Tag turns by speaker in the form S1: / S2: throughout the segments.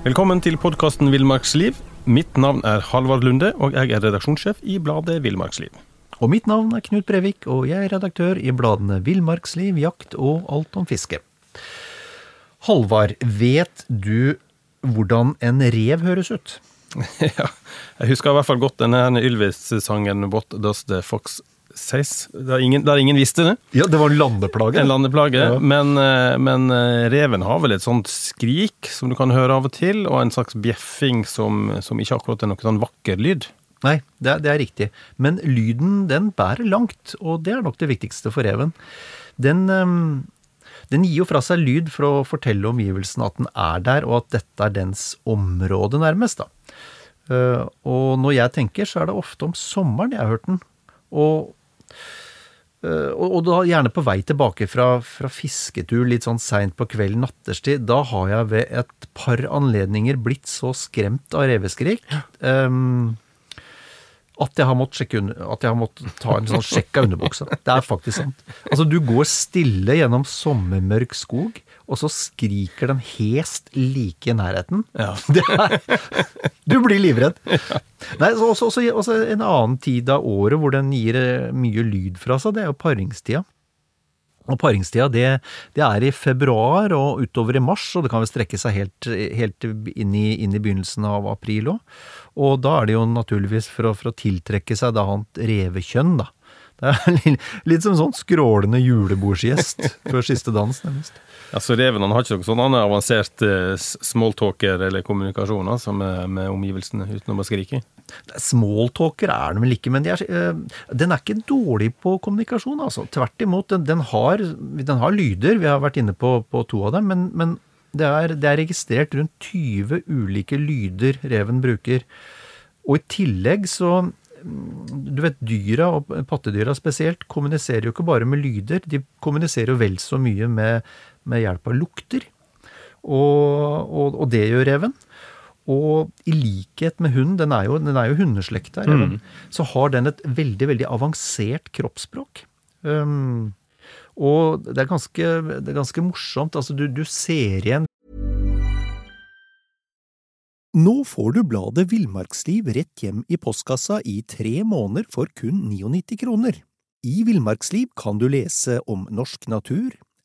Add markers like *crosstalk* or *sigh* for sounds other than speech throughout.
S1: Velkommen til podkasten Villmarksliv. Mitt navn er Halvard Lunde, og jeg er redaksjonssjef i bladet Villmarksliv.
S2: Og mitt navn er Knut Brevik, og jeg er redaktør i bladene Villmarksliv, Jakt og Alt om fiske. Halvard, vet du hvordan en rev høres ut? *laughs*
S1: ja, jeg husker i hvert fall godt denne Ylvis-sangen 'What Does the Fox Says'. har ingen, der ingen visste det.
S2: Ja, det var en landeplage.
S1: En landeplage.
S2: Ja.
S1: Men, eh, men eh, reven har vel et sånt skrik som du kan høre av og til, og en slags bjeffing som, som ikke akkurat er noe sånn vakker lyd.
S2: Nei, det er, det er riktig. Men lyden, den bærer langt, og det er nok det viktigste for reven. Den, ehm, den gir jo fra seg lyd for å fortelle omgivelsene at den er der, og at dette er dens område nærmest, da. Eh, og når jeg tenker, så er det ofte om sommeren jeg har hørt den. Og, og, og da gjerne på vei tilbake fra, fra fisketur litt sånn seint på kvelden, natterstid. Da har jeg ved et par anledninger blitt så skremt av reveskrik. ehm, at jeg har måttet, sjekke under, at jeg har måttet ta en sånn sjekk av underbuksa. Det er faktisk sant. Altså, du går stille gjennom sommermørk skog, og så skriker den hest like i nærheten.
S1: Ja. *laughs*
S2: Det er, du blir livredd. Nei, så også, også, også en annen tid av året hvor den gir eh, mye lyd fra seg, det er jo paringstida. Og paringstida det, det er i februar og utover i mars, og det kan vel strekke seg helt, helt inn, i, inn i begynnelsen av april òg. Og da er det jo naturligvis for å, for å tiltrekke seg da annet revekjønn, da. Det er *laughs* litt, litt som sånn skrålende julebordsgjest før siste dans, nærmest.
S1: Altså, Reven han har ikke noe sånn annen avansert eh, smalltalker eller kommunikasjon altså, med, med omgivelsene, utenom å skrike.
S2: Smalltalker er den vel ikke, men de er, eh, den er ikke dårlig på kommunikasjon, altså. Tvert imot, den, den, har, den har lyder, vi har vært inne på, på to av dem, men, men det, er, det er registrert rundt 20 ulike lyder reven bruker. Og i tillegg så mm, Du vet, dyra, og pattedyra spesielt, kommuniserer jo ikke bare med lyder, de kommuniserer jo vel så mye med, med hjelp av lukter. Og, og, og det gjør reven. Og i likhet med hunden, den er jo, den er jo hundeslekta, reven, så har den et veldig, veldig avansert kroppsspråk. Um, og det er ganske, det er ganske morsomt. Altså, du, du ser igjen
S3: Nå får du bladet Villmarksliv rett hjem i postkassa i tre måneder for kun 99 kroner. I Villmarksliv kan du lese om norsk natur,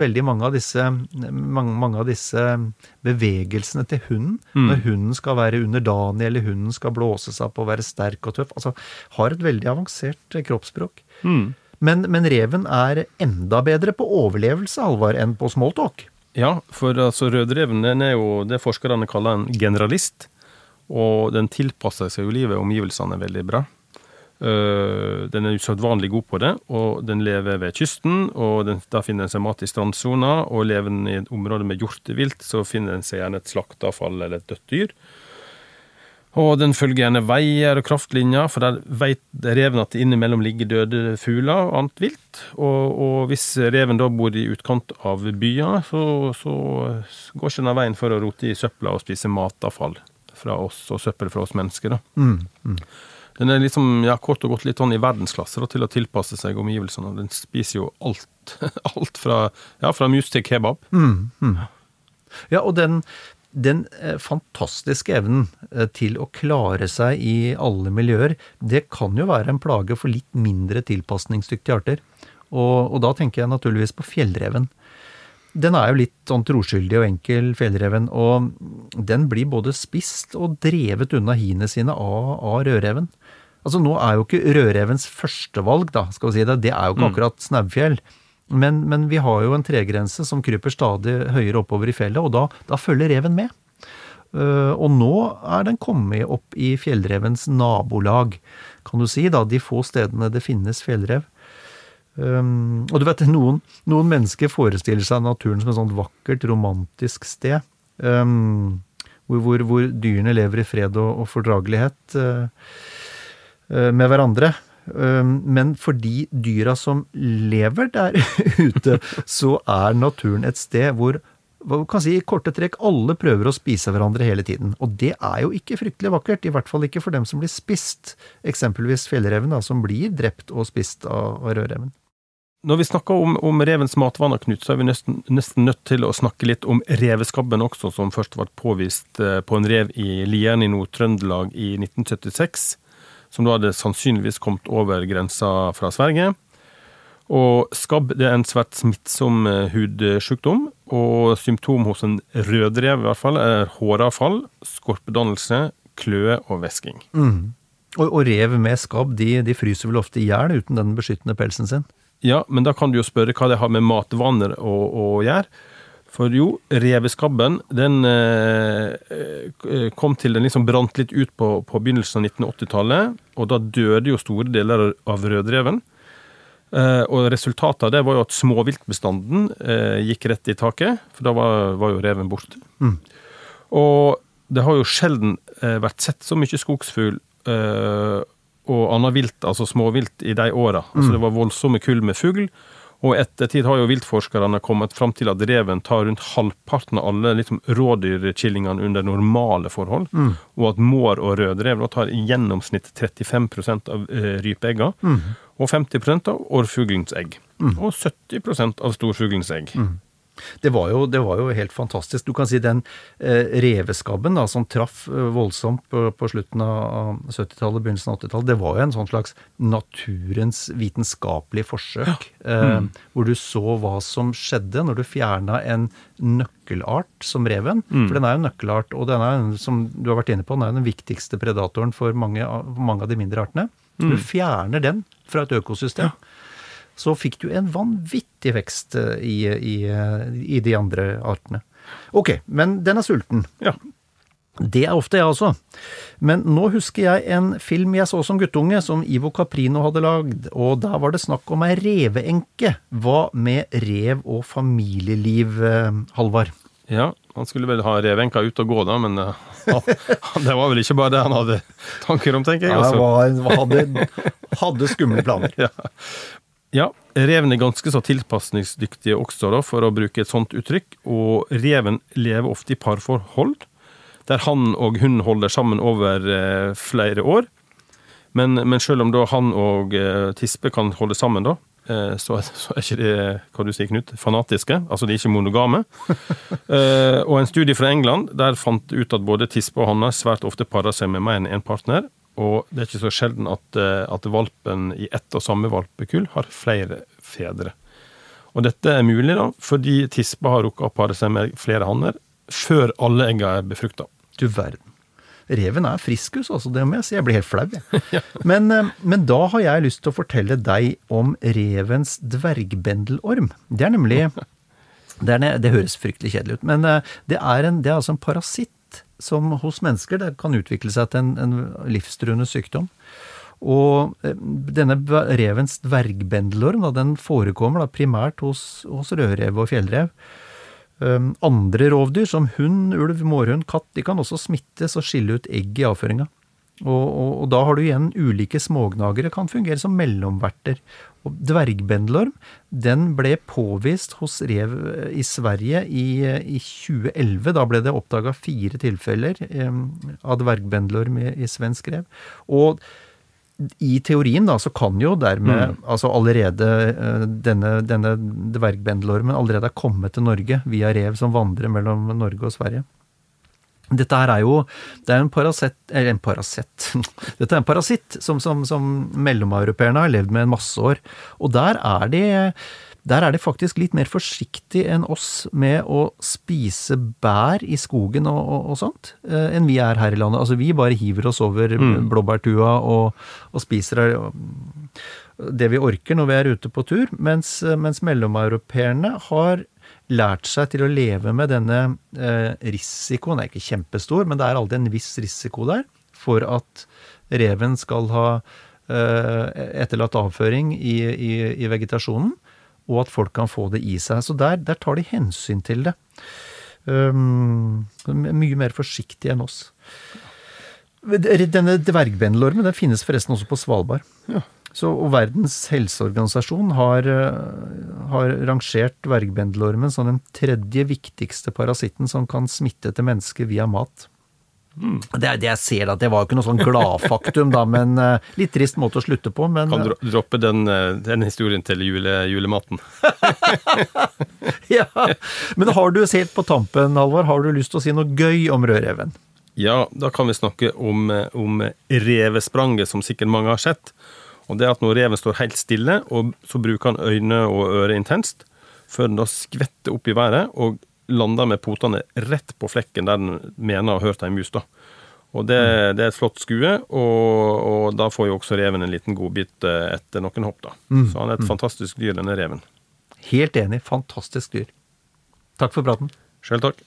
S2: Veldig mange av disse, mange, mange av disse bevegelsene til hunden, når hunden skal være underdanig, eller hunden skal blåse seg opp og være sterk og tøff, altså har et veldig avansert kroppsspråk. kroppsspråk. Men, men reven er enda bedre på overlevelse, Halvard, enn på smalltalk.
S1: Ja, for altså, rødreven den er jo det forskerne kaller en generalist. Og den tilpasser seg jo livet og omgivelsene veldig bra. Øh, den er usedvanlig god på det, og den lever ved kysten. og den, Da finner den seg mat i strandsona, og lever den i et område med hjortevilt, så finner den seg gjerne et slakteavfall eller et dødt dyr. Og den følger gjerne veier og kraftlinjer, for der vet reven at det innimellom ligger døde fugler og annet vilt. Og, og hvis reven da bor i utkant av byer, så, så går ikke den veien for å rote i søpla og spise matavfall fra oss, og søppel fra oss mennesker. da. Den er liksom, ja, kort og godt litt sånn i verdensklasse da, til å tilpasse seg omgivelsene. Den spiser jo alt, *laughs* alt fra, ja, fra mus til kebab.
S2: Ja, og den, den eh, fantastiske evnen eh, til å klare seg i alle miljøer, det kan jo være en plage for litt mindre tilpasningsdyktige arter. Og, og da tenker jeg naturligvis på fjellreven. Den er jo litt sånn troskyldig og enkel, fjellreven, og den blir både spist og drevet unna hiene sine av, av rødreven. Altså Nå er jo ikke rødrevens førstevalg, da, skal vi si det. Det er jo ikke akkurat Snaufjell. Men, men vi har jo en tregrense som kryper stadig høyere oppover i fjellet, og da, da følger reven med. Uh, og nå er den kommet opp i fjellrevens nabolag, kan du si, da, de få stedene det finnes fjellrev. Um, og du vet, noen, noen, mennesker forestiller seg naturen som et sånt vakkert, romantisk sted. Um, hvor, hvor, hvor, dyrene lever i fred og, og fordragelighet uh, med hverandre. Um, men for de dyra som lever der *laughs* ute, så er naturen et sted hvor hva kan si, i korte trekk, alle prøver å spise hverandre hele tiden. Og det er jo ikke fryktelig vakkert, i hvert fall ikke for dem som blir spist. Eksempelvis fjellreven, da, som blir drept og spist av, av rødreven.
S1: Når vi snakker om, om revens matvaner, Knut, så er vi nesten, nesten, nødt til å snakke litt om reveskabben også, som først ble påvist eh, på en rev i Lieren i Nord-Trøndelag i 1976. Som da hadde sannsynligvis kommet over grensa fra Sverige. Og skabb er en svært smittsom eh, hudsykdom, og symptom hos en rødrev i hvert fall er håravfall, skorpedannelse, kløe og væsking.
S2: Mm. Og, og, rev med skabb de, de fryser vel ofte i hjel uten den beskyttende pelsen sin?
S1: Ja, men da kan du jo spørre hva det har med matvaner å, å gjøre. For jo, reveskabben den eh, eh, kom til den liksom brant litt ut på, på begynnelsen av 1980-tallet. Og da døde jo store deler av rødreven. Eh, og resultatet av det var jo at småviltbestanden eh, gikk rett i taket, for da var, var jo reven borte. Mm. Og det har jo sjelden eh, vært sett så mye skogsfugl eh, og annet vilt, altså småvilt, i de åra. Altså, det var voldsomme kull med fugl. Og etter ettertid har jo viltforskerne kommet fram til at reven tar rundt halvparten av alle liksom, rådyrkillingene under normale forhold, mm. og at mår og rødrev tar i gjennomsnitt 35% av eh, rypeeggene, mm. og 50% av orrfuglens egg. Mm. Og 70% av storfuglens egg.
S2: Det var, jo, det var, jo, helt fantastisk. Du kan si den eh, reveskabben da, som traff eh, voldsomt på, på, slutten av 70-tallet, begynnelsen av 80-tallet, det var jo en sånn slags naturens vitenskapelige forsøk. Ja. Eh, mm. Hvor du så hva som skjedde når du fjerna en nøkkelart som reven. Mm. For den er jo en nøkkelart, og den er, som du har vært inne på, den er den viktigste predatoren for mange, mange av de mindre artene. Mm. Du fjerner den fra et økosystem. Ja så fikk du en vanvittig vekst eh, i, i, eh, i de andre artene. Ok, men den er sulten.
S1: Ja.
S2: Det er ofte jeg også. Men nå husker jeg en film jeg så som guttunge, som Ivo Caprino hadde lagd, og da var det snakk om ei reveenke. Hva med rev og familieliv, eh, Halvard?
S1: Ja, han skulle vel ha reveenka ut og gå, da, men uh, *laughs* det var vel ikke bare det han hadde tanker om, tenker jeg.
S2: Ja, han var, hadde, hadde skumle planer. *laughs*
S1: ja. Ja, reven er ganske så tilpasningsdyktige også, da, for å bruke et sånt uttrykk. Og reven lever ofte i parforhold, der han og hun holder sammen over eh, flere år. Men, men, selv om da han og eh, tispe kan holde sammen, da, eh, så, så, er ikke det hva du sier, Knut, fanatiske. Altså de er ikke monogame. *laughs* Eh, og en studie fra England der fant ut at både tispe og hanner svært ofte parer seg med mer enn én partner. Og det er ikke så sjelden at, eh, at valpen i ett og samme valpekull har flere fedre. Og dette er mulig da, fordi tispa har rukket å pare seg med flere hanner før alle egga er befrukta.
S2: Du verden. Reven er friskus, altså. Det må jeg si. Jeg blir helt flau, jeg. *laughs* men, eh, men, da har jeg lyst til å fortelle deg om revens dvergbendelorm. Det er nemlig *laughs* Det, er, det høres fryktelig kjedelig ut, men eh, det er, en, det er altså en parasitt som hos mennesker det kan utvikle seg til en, en livstruende sykdom. Og eh, denne revens dvergbendelorm den forekommer da primært hos, hos rødrev og fjellrev. Um, andre rovdyr, som hund, ulv, mårhund, katt, de kan også smittes og skille ut egg i avføringa. Og, og, og, da har du igjen ulike smågnagere kan fungere som mellomverter. Og dvergbendelorm den ble påvist hos rev i Sverige i, i 2011. Da ble det oppdaga fire tilfeller eh, av dvergbendelorm i, i, svensk rev. Og i teorien da, så kan jo dermed mm. altså allerede eh, denne, denne dvergbendelormen allerede ha kommet til Norge via rev som vandrer mellom Norge og Sverige. Dette her er jo det er en parasett, eller en parasett *laughs* Dette er en parasitt som, som, som mellomeuropeerne har levd med en masse år. Og der er de Der er de faktisk litt mer forsiktig enn oss med å spise bær i skogen og, og, og sånt, eh, enn vi er her i landet. Altså vi bare hiver oss over
S1: Mm.
S2: blåbærtua og, og spiser det vi orker når vi er ute på tur, mens, mens mellomeuropeerne har lært seg til å leve med denne eh, risikoen. Den er ikke kjempestor, men det er alltid en viss risiko der for at reven skal ha eh, etterlatt avføring i, i, i vegetasjonen, og at folk kan få det i seg. Så der, der tar de hensyn til det. Um, mye mer forsiktige enn oss. Denne dvergbendelormen den finnes forresten også på Svalbard. Så, og Verdens helseorganisasjon har, eh, har rangert dvergbendelormen som den tredje viktigste parasitten som kan smitte til mennesker via mat. Det er det jeg ser, da. Det var jo ikke noe sånn gladfaktum, da, men uh, litt trist måte å slutte på. Men
S1: Kan dro- droppe den, eh, den historien til jule, julematen. *laughs*
S2: ja. Men har du helt på tampen, Halvor, har du lyst til å si noe gøy om rødreven?
S1: Ja, da kan vi snakke om, eh, om revespranget, som sikkert mange har sett. Og det er at når reven står helt stille, og så bruker han øyne og øre intenst, før den da skvetter opp i været og lander med potene rett på flekken der den mener å ha hørt ei mus. da. Og det, det er et flott skue, og, og da får jo også reven en liten godbit eh, etter noen hopp. da. Så han er et fantastisk dyr, denne reven.
S2: Helt enig. Fantastisk dyr. Takk for praten.
S1: Sjøl takk.